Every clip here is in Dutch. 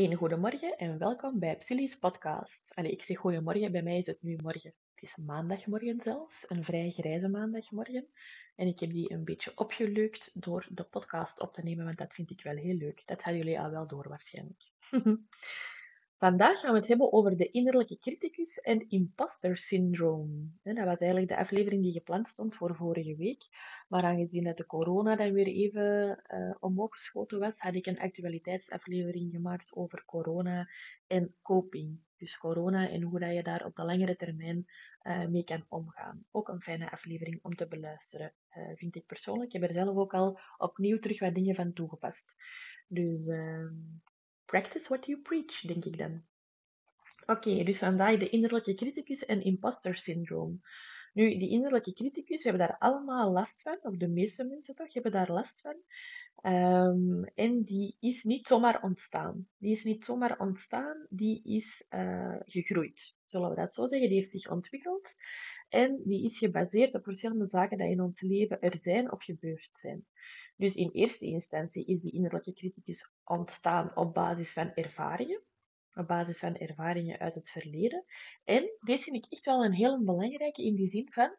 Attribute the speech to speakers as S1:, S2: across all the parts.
S1: Een goedemorgen en welkom bij Psylli's podcast. Allee, ik zeg goedemorgen, bij mij is het nu morgen. Het is maandagmorgen zelfs, een vrij grijze maandagmorgen. En ik heb die een beetje opgeleukt door de podcast op te nemen, want dat vind ik wel heel leuk. Dat hadden jullie al wel door waarschijnlijk. Vandaag gaan we het hebben over de innerlijke criticus en imposter syndroom. Dat was eigenlijk de aflevering die gepland stond voor vorige week. Maar aangezien dat de corona dan weer even uh, omhoog geschoten was, had ik een actualiteitsaflevering gemaakt over corona en coping. Dus corona en hoe dat je daar op de langere termijn uh, mee kan omgaan. Ook een fijne aflevering om te beluisteren, uh, vind ik persoonlijk. Ik heb er zelf ook al opnieuw terug wat dingen van toegepast. Dus ehm, Practice what you preach, denk ik dan. Oké, dus vandaag de innerlijke criticus en imposter syndroom. Nu, die innerlijke criticus, we hebben daar allemaal last van, of de meeste mensen toch, hebben daar last van. Um, en die is niet zomaar ontstaan. Die is niet zomaar ontstaan, die is uh, gegroeid. Zullen we dat zo zeggen? Die heeft zich ontwikkeld. En die is gebaseerd op verschillende zaken die in ons leven er zijn of gebeurd zijn. Dus in eerste instantie is die innerlijke criticus ontstaan op basis van ervaringen, op basis van ervaringen uit het verleden. En deze vind ik echt wel een heel belangrijke in die zin van,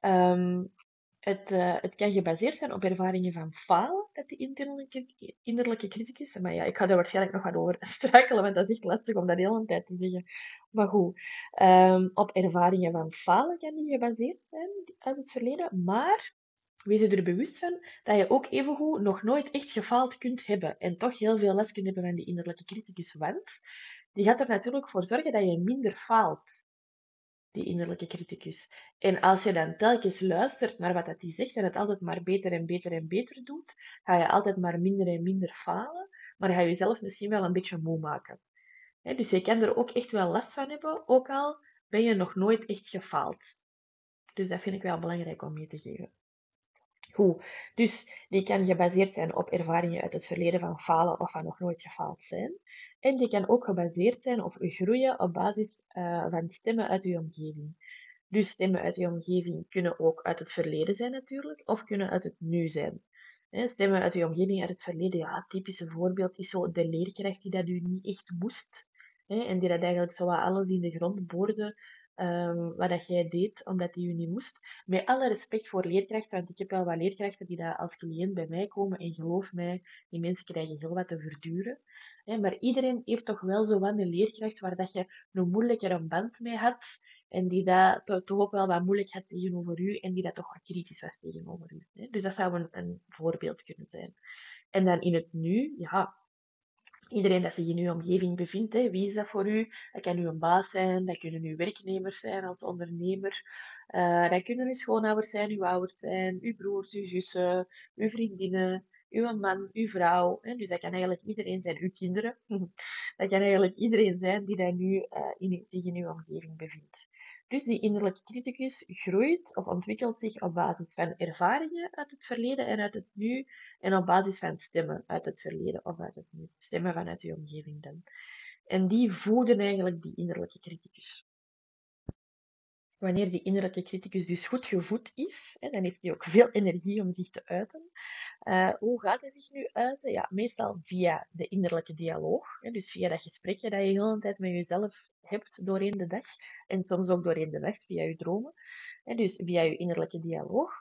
S1: um, het, uh, het kan gebaseerd zijn op ervaringen van falen, dat die innerlijke, innerlijke criticus. Maar ja, ik ga er waarschijnlijk nog wat over struikelen, want dat is echt lastig om dat de hele tijd te zeggen. Maar goed, um, op ervaringen van falen kan die gebaseerd zijn uit het verleden, maar Wees je er bewust van dat je ook evengoed nog nooit echt gefaald kunt hebben en toch heel veel les kunt hebben van die innerlijke criticus, want die gaat er natuurlijk voor zorgen dat je minder faalt, die innerlijke criticus. En als je dan telkens luistert naar wat die zegt en het altijd maar beter en beter en beter doet, ga je altijd maar minder en minder falen, maar ga je jezelf misschien wel een beetje moe maken. dus je kan er ook echt wel last van hebben, ook al ben je nog nooit echt gefaald. Dus dat vind ik wel belangrijk om mee te geven. Dus die kan gebaseerd zijn op ervaringen uit het verleden van falen of van nog nooit gefaald zijn. En die kan ook gebaseerd zijn of groeien op basis uh, van stemmen uit uw omgeving. Dus stemmen uit uw omgeving kunnen ook uit het verleden zijn natuurlijk, of kunnen uit het nu zijn. Stemmen uit uw omgeving uit het verleden, ja, het typische voorbeeld is zo de leerkracht die dat u niet echt moest. En die dat eigenlijk zo alles in de grond boorde um, wat dat jij deed, omdat die je niet moest. Met alle respect voor leerkrachten, want ik heb wel wat leerkrachten die daar als cliënt bij mij komen. En geloof mij, die mensen krijgen heel wat te verduren. maar iedereen heeft toch wel zo een leerkracht waar dat je een moeilijker band mee had. En die dat toch ook wel wat moeilijk had tegenover u. En die dat toch wat kritisch was tegenover u. Dus dat zou een, een voorbeeld kunnen zijn. En dan in het nu, ja, iedereen dat zich in uw omgeving bevindt. Hè. Wie is dat voor u? Dat kan uw baas zijn, dat kunnen uw werknemers zijn als ondernemer. Uh, dat kunnen uw schoonouders zijn, uw ouders zijn, uw broers, uw zussen, uw vriendinnen, uw man, uw vrouw. Hè. Dus dat kan eigenlijk iedereen zijn, uw kinderen. dat kan eigenlijk iedereen zijn die dat nu uh, in, zich in uw omgeving bevindt. Dus die innerlijke criticus groeit of ontwikkelt zich op basis van ervaringen uit het verleden en uit het nu, en op basis van stemmen uit het verleden of uit het nu. Stemmen vanuit je omgeving dan. En die voeden eigenlijk die innerlijke criticus wanneer die innerlijke criticus dus goed gevoed is, hè, dan heeft hij ook veel energie om zich te uiten. Uh, hoe gaat hij zich nu uiten? Ja, meestal via de innerlijke dialoog. Hè, dus via dat gesprekje dat je de hele tijd met jezelf hebt doorheen de dag. En soms ook doorheen de nacht via je dromen. Hè, dus via je innerlijke dialoog.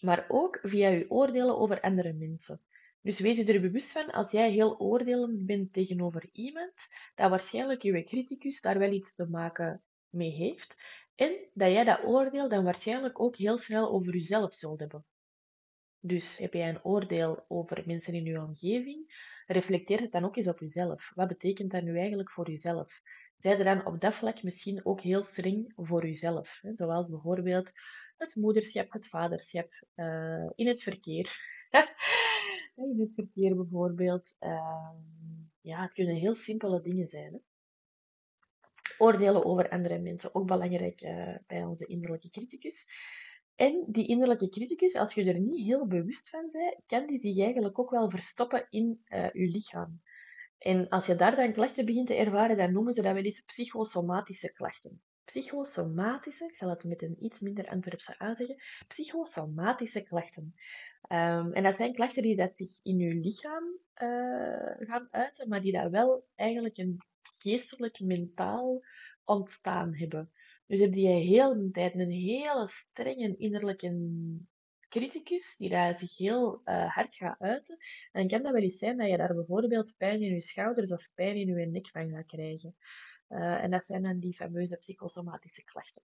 S1: Maar ook via je oordelen over andere mensen. Dus wees je er bewust van, als jij heel oordelend bent tegenover iemand, dat waarschijnlijk je criticus daar wel iets te maken mee heeft. En dat jij dat oordeel dan waarschijnlijk ook heel snel over jezelf zult hebben. Dus heb jij een oordeel over mensen in je omgeving, reflecteer het dan ook eens op jezelf. Wat betekent dat nu eigenlijk voor jezelf? Zij er dan op dat vlak misschien ook heel streng voor jezelf. Zoals bijvoorbeeld het moederschap, het vaderschap, uh, in het verkeer. in het verkeer bijvoorbeeld. Uh, ja, het kunnen heel simpele dingen zijn. Hè? Oordelen over andere mensen. Ook belangrijk uh, bij onze innerlijke criticus. En die innerlijke criticus, als je er niet heel bewust van bent, kan die zich eigenlijk ook wel verstoppen in uh, je lichaam. En als je daar dan klachten begint te ervaren, dan noemen ze dat wel eens psychosomatische klachten. psychosomatische, ik zal het met een iets minder Antwerpse aanzeggen, psychosomatische klachten. Um, en dat zijn klachten die dat zich in uw lichaam uh, gaan uiten, maar die dat wel eigenlijk een geestelijk, mentaal ontstaan hebben. Dus heb je heel de tijd een hele strenge innerlijke criticus die daar zich heel uh, hard gaat uiten. En dan kan dat wel eens zijn dat je daar bijvoorbeeld pijn in je schouders of pijn in je nek van gaat krijgen. Uh, en dat zijn dan die fameuze psychosomatische klachten.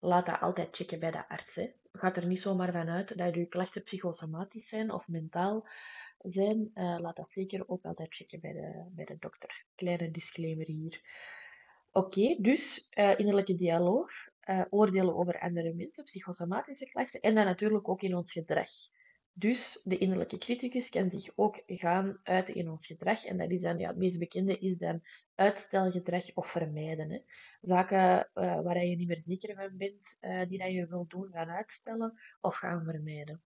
S1: Laat dat altijd checken bij de arts. Hè. Gaat er niet zomaar van uit dat je klachten psychosomatisch zijn of mentaal zijn. Uh, laat dat zeker ook altijd checken bij de, bij de dokter. Kleine disclaimer hier. Oké, dus uh, innerlijke dialoog, uh, oordelen over andere mensen, psychosomatische klachten en dan natuurlijk ook in ons gedrag. Dus de innerlijke criticus kan zich ook gaan uiten in ons gedrag. En dat is dan, ja, het meest bekende is dan uitstelgedrag of vermijden. Hè. Zaken uh, waar je niet meer zeker van bent, die dat je wilt doen, gaan uitstellen of gaan vermijden.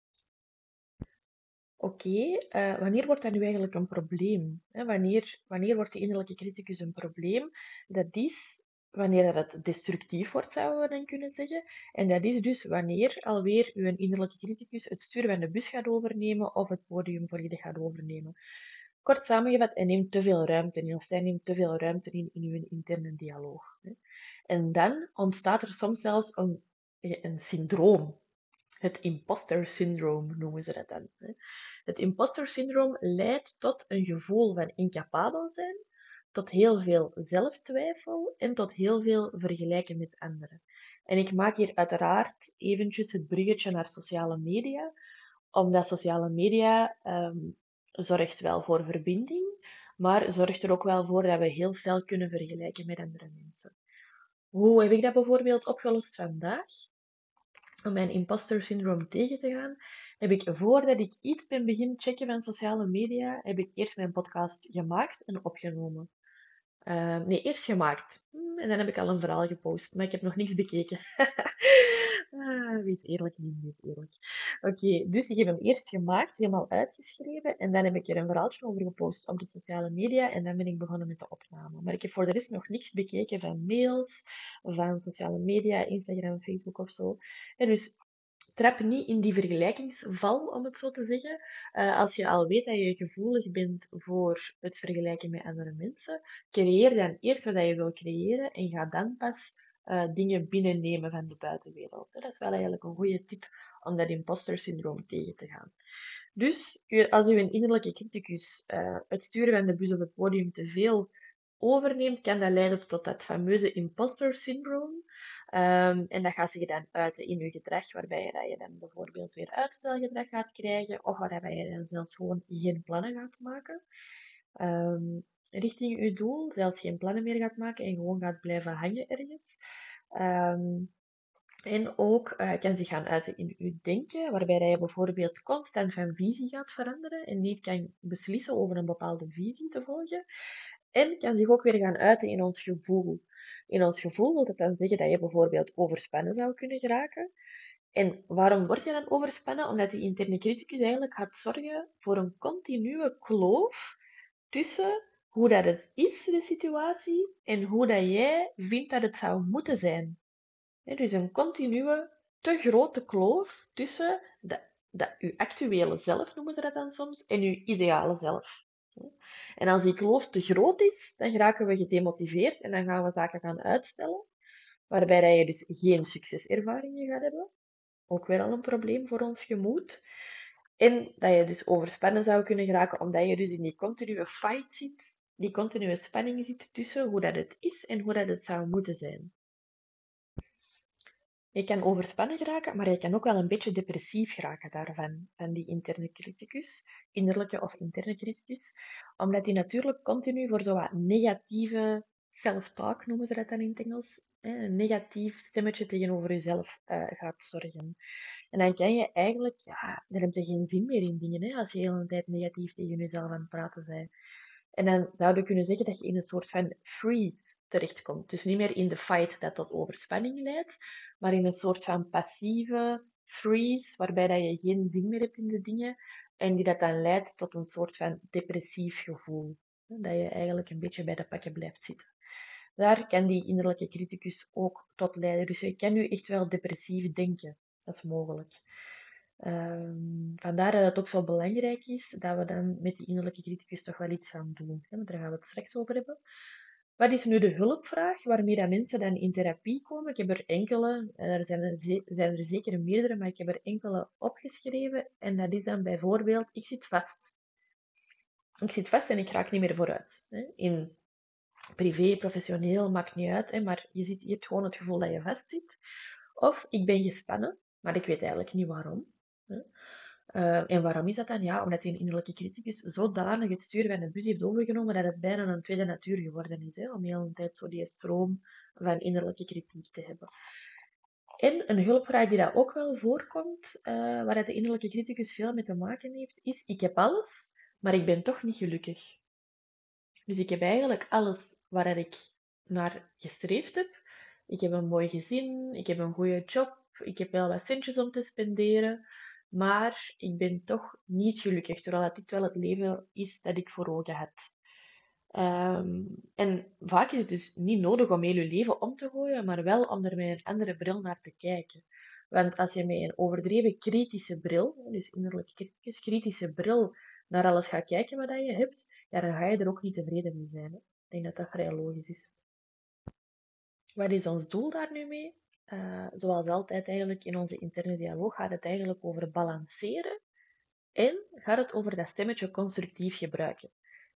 S1: Oké, okay, wanneer wordt dat nu eigenlijk een probleem? Wanneer, wanneer wordt de innerlijke criticus een probleem? Dat is wanneer het destructief wordt, zouden we dan kunnen zeggen. En dat is dus wanneer alweer uw innerlijke criticus het stuur van de bus gaat overnemen of het podium volledig gaat overnemen. Kort samengevat, hij neemt te veel ruimte in, of zij neemt te veel ruimte in in uw interne dialoog. En dan ontstaat er soms zelfs een, een syndroom. Het imposter syndroom noemen ze dat dan. Het imposter syndroom leidt tot een gevoel van incapabel zijn, tot heel veel zelftwijfel en tot heel veel vergelijken met anderen. En ik maak hier uiteraard eventjes het bruggetje naar sociale media, omdat sociale media um, zorgt wel voor verbinding, maar zorgt er ook wel voor dat we heel veel kunnen vergelijken met andere mensen. Hoe heb ik dat bijvoorbeeld opgelost vandaag? Om mijn imposter syndroom tegen te gaan, heb ik voordat ik iets ben begin checken van sociale media, heb ik eerst mijn podcast gemaakt en opgenomen. Uh, nee, eerst gemaakt. Hmm, en dan heb ik al een verhaal gepost, maar ik heb nog niks bekeken. ah, wie is eerlijk, wie is eerlijk. Oké, dus ik heb hem eerst gemaakt, helemaal uitgeschreven. En dan heb ik er een verhaaltje over gepost op de sociale media. En dan ben ik begonnen met de opname. Maar ik heb voor de rest nog niks bekeken van mails, van sociale media, Instagram, Facebook of zo. En dus trap niet in die vergelijkingsval, om het zo te zeggen. Uh, als je al weet dat je gevoelig bent voor het vergelijken met andere mensen, creëer dan eerst wat je wil creëren en ga dan pas uh, dingen binnennemen van de buitenwereld. Dat is wel eigenlijk een goede tip om dat imposter syndroom tegen te gaan. Dus als u een innerlijke criticus uh, het sturen van de bus of het podium te veel overneemt, kan dat leiden tot dat fameuze imposter syndroom. Um, en dat gaat zich dan uiten in je gedrag, waarbij je, dan bijvoorbeeld weer uitstelgedrag gaat krijgen, of waarbij je dan zelfs gewoon geen plannen gaat maken. Um, richting je doel, zelfs geen plannen meer gaat maken en gewoon gaat blijven hangen ergens. Um, en ook uh, kan zich gaan uiten in je denken, waarbij je bijvoorbeeld constant van visie gaat veranderen en niet kan beslissen over een bepaalde visie te volgen. En kan zich ook weer gaan uiten in ons gevoel. In ons gevoel wil dat dan zeggen dat je bijvoorbeeld overspannen zou kunnen geraken. En waarom word je dan overspannen? Omdat die interne criticus eigenlijk gaat zorgen voor een continue kloof tussen hoe dat het is, de situatie, en hoe dat jij vindt dat het zou moeten zijn. dus een continue, te grote kloof tussen de, de, uw actuele zelf, noemen ze dat dan soms, en uw ideale zelf. En als die kloof te groot is, dan raken we gedemotiveerd en dan gaan we zaken gaan uitstellen, waarbij je dus geen succeservaringen gaat hebben. Ook weer al een probleem voor ons gemoed. En dat je dus overspannen zou kunnen geraken, omdat je dus in die continue fight zit, die continue spanning zit tussen hoe dat het is en hoe dat het zou moeten zijn. Je kan overspannen geraken, maar je kan ook wel een beetje depressief geraken daarvan, van die interne criticus, innerlijke of interne criticus, omdat die natuurlijk continu voor zo'n negatieve self-talk, noemen ze dat dan in het Engels, een negatief stemmetje tegenover jezelf uh, gaat zorgen. En dan kan je eigenlijk, ja, dan heb je geen zin meer in dingen, hè, als je de hele tijd negatief tegen jezelf aan het praten bent. En dan zouden we kunnen zeggen dat je in een soort van freeze terechtkomt. Dus niet meer in de fight dat tot overspanning leidt, maar in een soort van passieve freeze, waarbij dat je geen zin meer hebt in de dingen en die dat dan leidt tot een soort van depressief gevoel. Dat je eigenlijk een beetje bij de pakken blijft zitten. daar kan die innerlijke criticus ook tot leiden. Dus je kan nu echt wel depressief denken. Dat is mogelijk. Um, vandaar dat het ook zo belangrijk is dat we dan met die innerlijke criticus toch wel iets gaan doen. Daar gaan we het straks over hebben. Wat is nu de hulpvraag waarmee dat mensen dan in therapie komen? Ik heb er enkele, er zijn er, zijn er zeker meerdere, maar ik heb er enkele opgeschreven. En dat is dan bijvoorbeeld, ik zit vast. Ik zit vast en ik raak niet meer vooruit. In privé, professioneel, maakt niet uit, maar je, zit, je hebt gewoon het gevoel dat je vastzit. Of ik ben gespannen, maar ik weet eigenlijk niet waarom. Uh, en waarom is dat dan? Ja, omdat die innerlijke criticus zodanig het stuur van de bus heeft overgenomen dat het bijna een tweede natuur geworden is. Hè, om heel een tijd zo die stroom van innerlijke kritiek te hebben. En een hulpvraag die dat ook wel voorkomt, uh, waar de innerlijke criticus veel mee te maken heeft, is: Ik heb alles, maar ik ben toch niet gelukkig. Dus ik heb eigenlijk alles waar ik naar gestreefd heb. Ik heb een mooi gezin, ik heb een goede job, ik heb wel wat centjes om te spenderen. Maar ik ben toch niet gelukkig, terwijl dit wel het leven is dat ik voor ogen had. Um, en vaak is het dus niet nodig om heel je leven om te gooien, maar wel om er met een andere bril naar te kijken. Want als je met een overdreven kritische bril, dus innerlijk kritische bril, naar alles gaat kijken wat je hebt, ja, dan ga je er ook niet tevreden mee zijn. Ik denk dat dat vrij logisch is. Wat is ons doel daar nu mee? Uh, zoals altijd eigenlijk in onze interne dialoog gaat het eigenlijk over balanceren en gaat het over dat stemmetje constructief gebruiken.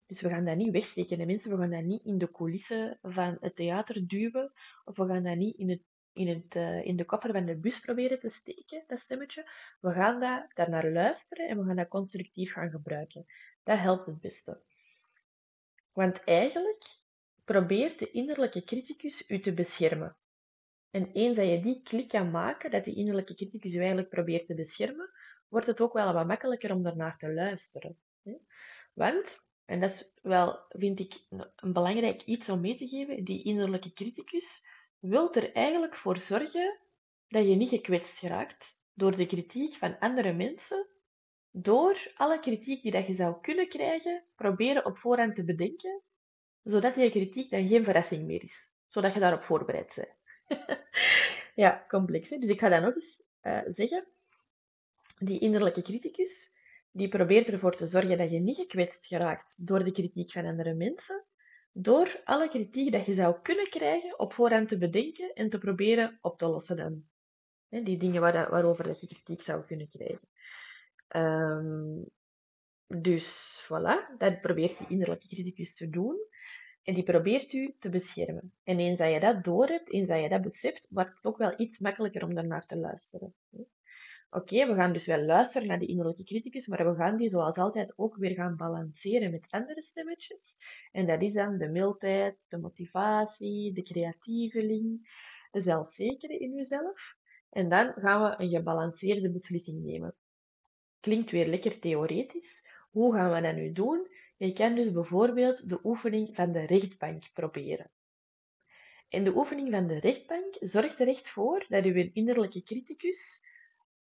S1: Dus we gaan dat niet wegsteken. De mensen, we gaan dat niet in de coulissen van het theater duwen, of we gaan dat niet in, het, in, het, uh, in de koffer van de bus proberen te steken, dat stemmetje. We gaan daar naar luisteren en we gaan dat constructief gaan gebruiken. Dat helpt het beste. Want eigenlijk probeert de innerlijke criticus u te beschermen. En eens dat je die klik kan maken, dat die innerlijke criticus je eigenlijk probeert te beschermen, wordt het ook wel wat makkelijker om daarnaar te luisteren. Want, en dat is wel, vind ik, een belangrijk iets om mee te geven, die innerlijke criticus wil er eigenlijk voor zorgen dat je niet gekwetst raakt door de kritiek van andere mensen, door alle kritiek die dat je zou kunnen krijgen, proberen op voorhand te bedenken, zodat die kritiek dan geen verrassing meer is, zodat je daarop voorbereid bent. ja, complex. Hè? Dus ik ga dat nog eens uh, zeggen. Die innerlijke criticus, die probeert ervoor te zorgen dat je niet gekwetst geraakt door de kritiek van andere mensen, door alle kritiek dat je zou kunnen krijgen op voorhand te bedenken en te proberen op te lossen. Hè, die dingen waar, waarover dat je kritiek zou kunnen krijgen. Um, dus voilà, dat probeert die innerlijke criticus te doen. En die probeert u te beschermen. En eens dat je dat door hebt, eens dat je dat beseft, wordt het ook wel iets makkelijker om daarnaar te luisteren. Oké, we gaan dus wel luisteren naar die innerlijke criticus, maar we gaan die zoals altijd ook weer gaan balanceren met andere stemmetjes. En dat is dan de mildheid, de motivatie, de creatieveling, de zelfzekere in uzelf. En dan gaan we een gebalanceerde beslissing nemen. Klinkt weer lekker theoretisch. Hoe gaan we dat nu doen? Je kan dus bijvoorbeeld de oefening van de rechtbank proberen. En de oefening van de rechtbank zorgt er echt voor dat uw innerlijke criticus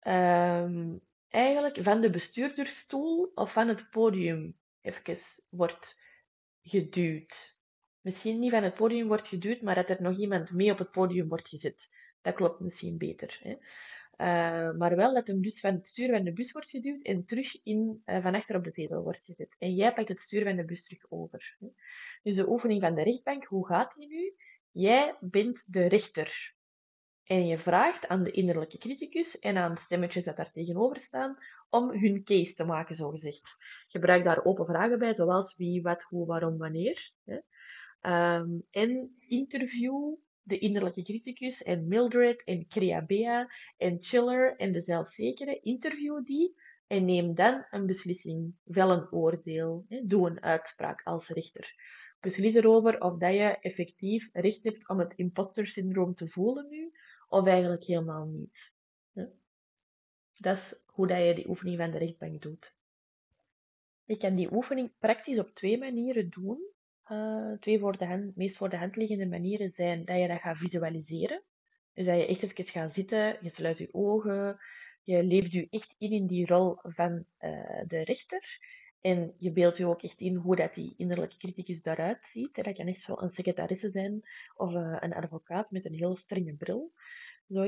S1: um, eigenlijk van de bestuurdersstoel of van het podium even wordt geduwd. Misschien niet van het podium wordt geduwd, maar dat er nog iemand mee op het podium wordt gezet. Dat klopt misschien beter. Hè? Uh, maar wel dat hem dus van het stuur van de bus wordt geduwd en terug in, uh, van achter op de zetel wordt gezet. En jij pakt het stuur van de bus terug over. Dus de oefening van de rechtbank, hoe gaat die nu? Jij bent de rechter. En je vraagt aan de innerlijke criticus en aan de stemmetjes dat daar tegenover staan om hun case te maken, zogezegd. Gebruik daar open vragen bij, zoals wie, wat, hoe, waarom, wanneer. Um, en interview de innerlijke criticus en Mildred en Creabea en Chiller en de zelfzekere, interview die en neem dan een beslissing, wel een oordeel, doe een uitspraak als rechter. Beslis erover of dat je effectief recht hebt om het imposter syndroom te voelen nu, of eigenlijk helemaal niet. Dat is hoe dat je die oefening van de rechtbank doet. Je kan die oefening praktisch op twee manieren doen. Uh, twee voor de hand, meest voor de hand liggende manieren zijn dat je dat gaat visualiseren. Dus dat je echt even gaat zitten, je sluit je ogen, je leeft je echt in in die rol van uh, de rechter. En je beeldt je ook echt in hoe dat die innerlijke criticus daaruit ziet. Dat kan echt zo een secretaresse zijn of eh, een advocaat met een heel strenge bril. Zo.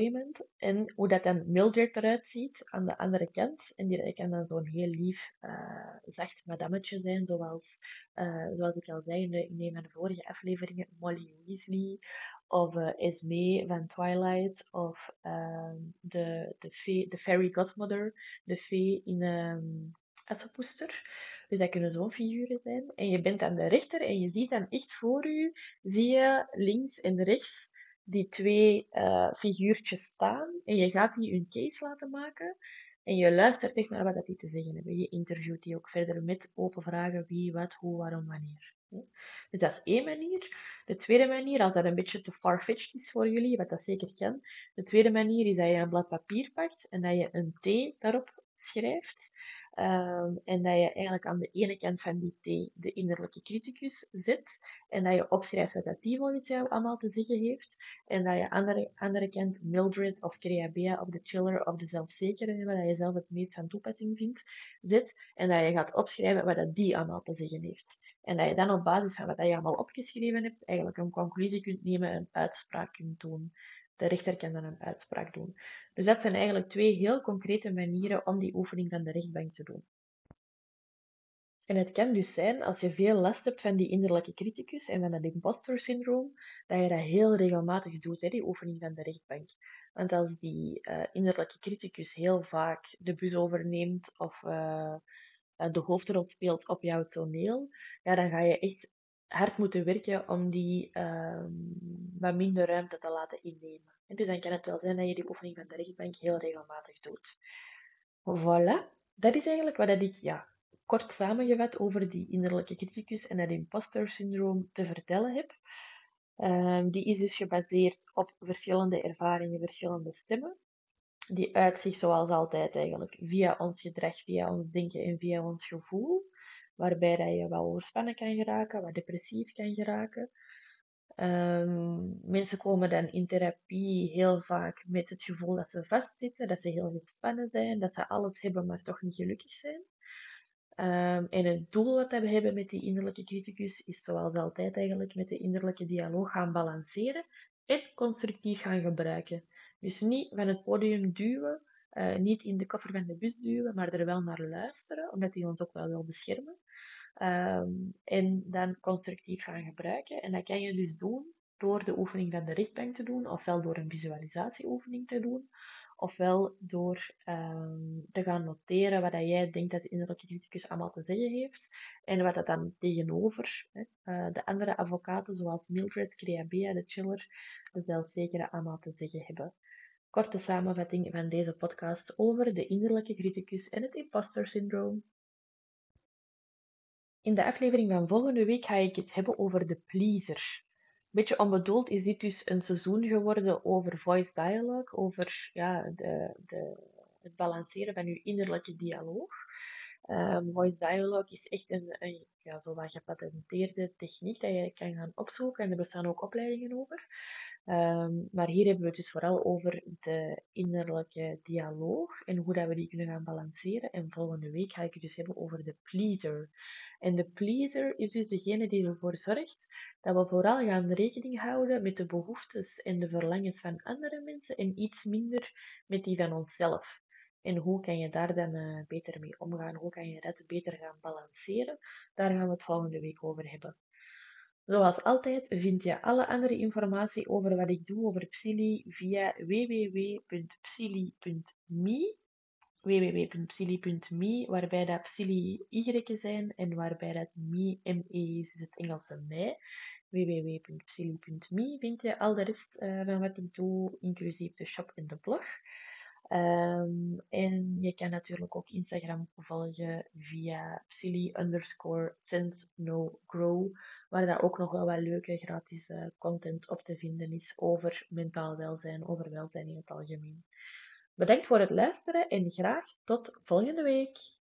S1: En hoe dat dan Mildred eruit ziet aan de andere kant. En die kan dan zo'n heel lief, uh, zacht madametje zijn. Zoals, uh, zoals ik al zei in, de, in de vorige afleveringen. Molly Weasley. Of Esme van Twilight. Of ehm, de, de, fee, de Fairy Godmother. De fee in... Um, Assepoester. Dus dat kunnen zo'n figuren zijn. En je bent aan de rechter en je ziet dan echt voor je, zie je links en rechts die twee uh, figuurtjes staan. En je gaat die hun case laten maken. En je luistert echt naar wat dat die te zeggen hebben. Je interviewt die ook verder met open vragen wie, wat, hoe, waarom, wanneer. Dus dat is één manier. De tweede manier, als dat een beetje te farfetched is voor jullie, wat dat zeker kan. De tweede manier is dat je een blad papier pakt en dat je een T daarop schrijft. Um, en dat je eigenlijk aan de ene kant van die T de innerlijke criticus zet. En dat je opschrijft wat dat die volgens jou allemaal te zeggen heeft. En dat je aan de andere kant Mildred of Creabea of de chiller of de zelfzekere, waar je zelf het meest van toepassing vindt, zet. En dat je gaat opschrijven wat dat die allemaal te zeggen heeft. En dat je dan op basis van wat je allemaal opgeschreven hebt, eigenlijk een conclusie kunt nemen, een uitspraak kunt doen. De rechter kan dan een uitspraak doen. Dus dat zijn eigenlijk twee heel concrete manieren om die oefening van de rechtbank te doen. En het kan dus zijn, als je veel last hebt van die innerlijke criticus en van dat imposter syndroom, dat je dat heel regelmatig doet, hè, die oefening van de rechtbank. Want als die uh, innerlijke criticus heel vaak de bus overneemt of uh, de hoofdrol speelt op jouw toneel, ja, dan ga je echt hard moeten werken om die uh, wat minder ruimte te laten innemen. En dus dan kan het wel zijn dat je die oefening van de rechtbank heel regelmatig doet. Voilà, dat is eigenlijk wat ik ja, kort samengevat over die innerlijke criticus en het imposter syndroom te vertellen heb. Um, die is dus gebaseerd op verschillende ervaringen, verschillende stemmen. Die uit zich zoals altijd eigenlijk via ons gedrag, via ons denken en via ons gevoel waarbij dat je wel overspannen kan geraken, wat depressief kan geraken. Um, mensen komen dan in therapie heel vaak met het gevoel dat ze vastzitten, dat ze heel gespannen zijn, dat ze alles hebben, maar toch niet gelukkig zijn. Um, en het doel wat we hebben met die innerlijke criticus is zoals altijd eigenlijk met de innerlijke dialoog gaan balanceren en constructief gaan gebruiken. Dus niet van het podium duwen, uh, niet in de koffer van de bus duwen, maar er wel naar luisteren, omdat die ons ook wel wil beschermen. Um, en dan constructief gaan gebruiken. En dat kan je dus doen door de oefening van de rechtbank te doen, ofwel door een visualisatieoefening te doen, ofwel door um, te gaan noteren wat jij denkt dat de innerlijke criticus allemaal te zeggen heeft, en wat dat dan tegenover hè, uh, de andere advocaten, zoals Mildred, Creabea, de chiller, de zelfzekere, allemaal te zeggen hebben. Korte samenvatting van deze podcast over de innerlijke criticus en het imposter syndroom. In de aflevering van volgende week ga ik het hebben over de pleaser. Beetje onbedoeld is dit dus een seizoen geworden over voice dialogue, over ja, de, de, het balanceren van uw innerlijke dialoog. Um, voice dialogue is echt een, een ja, zo wat gepatenteerde techniek dat je kan gaan opzoeken en er bestaan ook opleidingen over. Um, maar hier hebben we het dus vooral over de innerlijke dialoog en hoe dat we die kunnen gaan balanceren. En volgende week ga ik het dus hebben over de pleaser. En de pleaser is dus degene die ervoor zorgt dat we vooral gaan rekening houden met de behoeftes en de verlangens van andere mensen en iets minder met die van onszelf. En hoe kan je daar dan uh, beter mee omgaan? Hoe kan je dat beter gaan balanceren? Daar gaan we het volgende week over hebben. Zoals altijd vind je alle andere informatie over wat ik doe over Psyli via www.psyli.me www.psyli.me, waarbij dat Psyli Y zijn en waarbij dat me, ME is, dus het Engelse mij. www.psyli.me vind je al de rest uh, van wat ik doe, inclusief de shop en de blog. Um, en je kan natuurlijk ook Instagram volgen via psyli underscore sense no grow, waar daar ook nog wel wat leuke gratis uh, content op te vinden is over mentaal welzijn, over welzijn in het algemeen. Bedankt voor het luisteren en graag tot volgende week.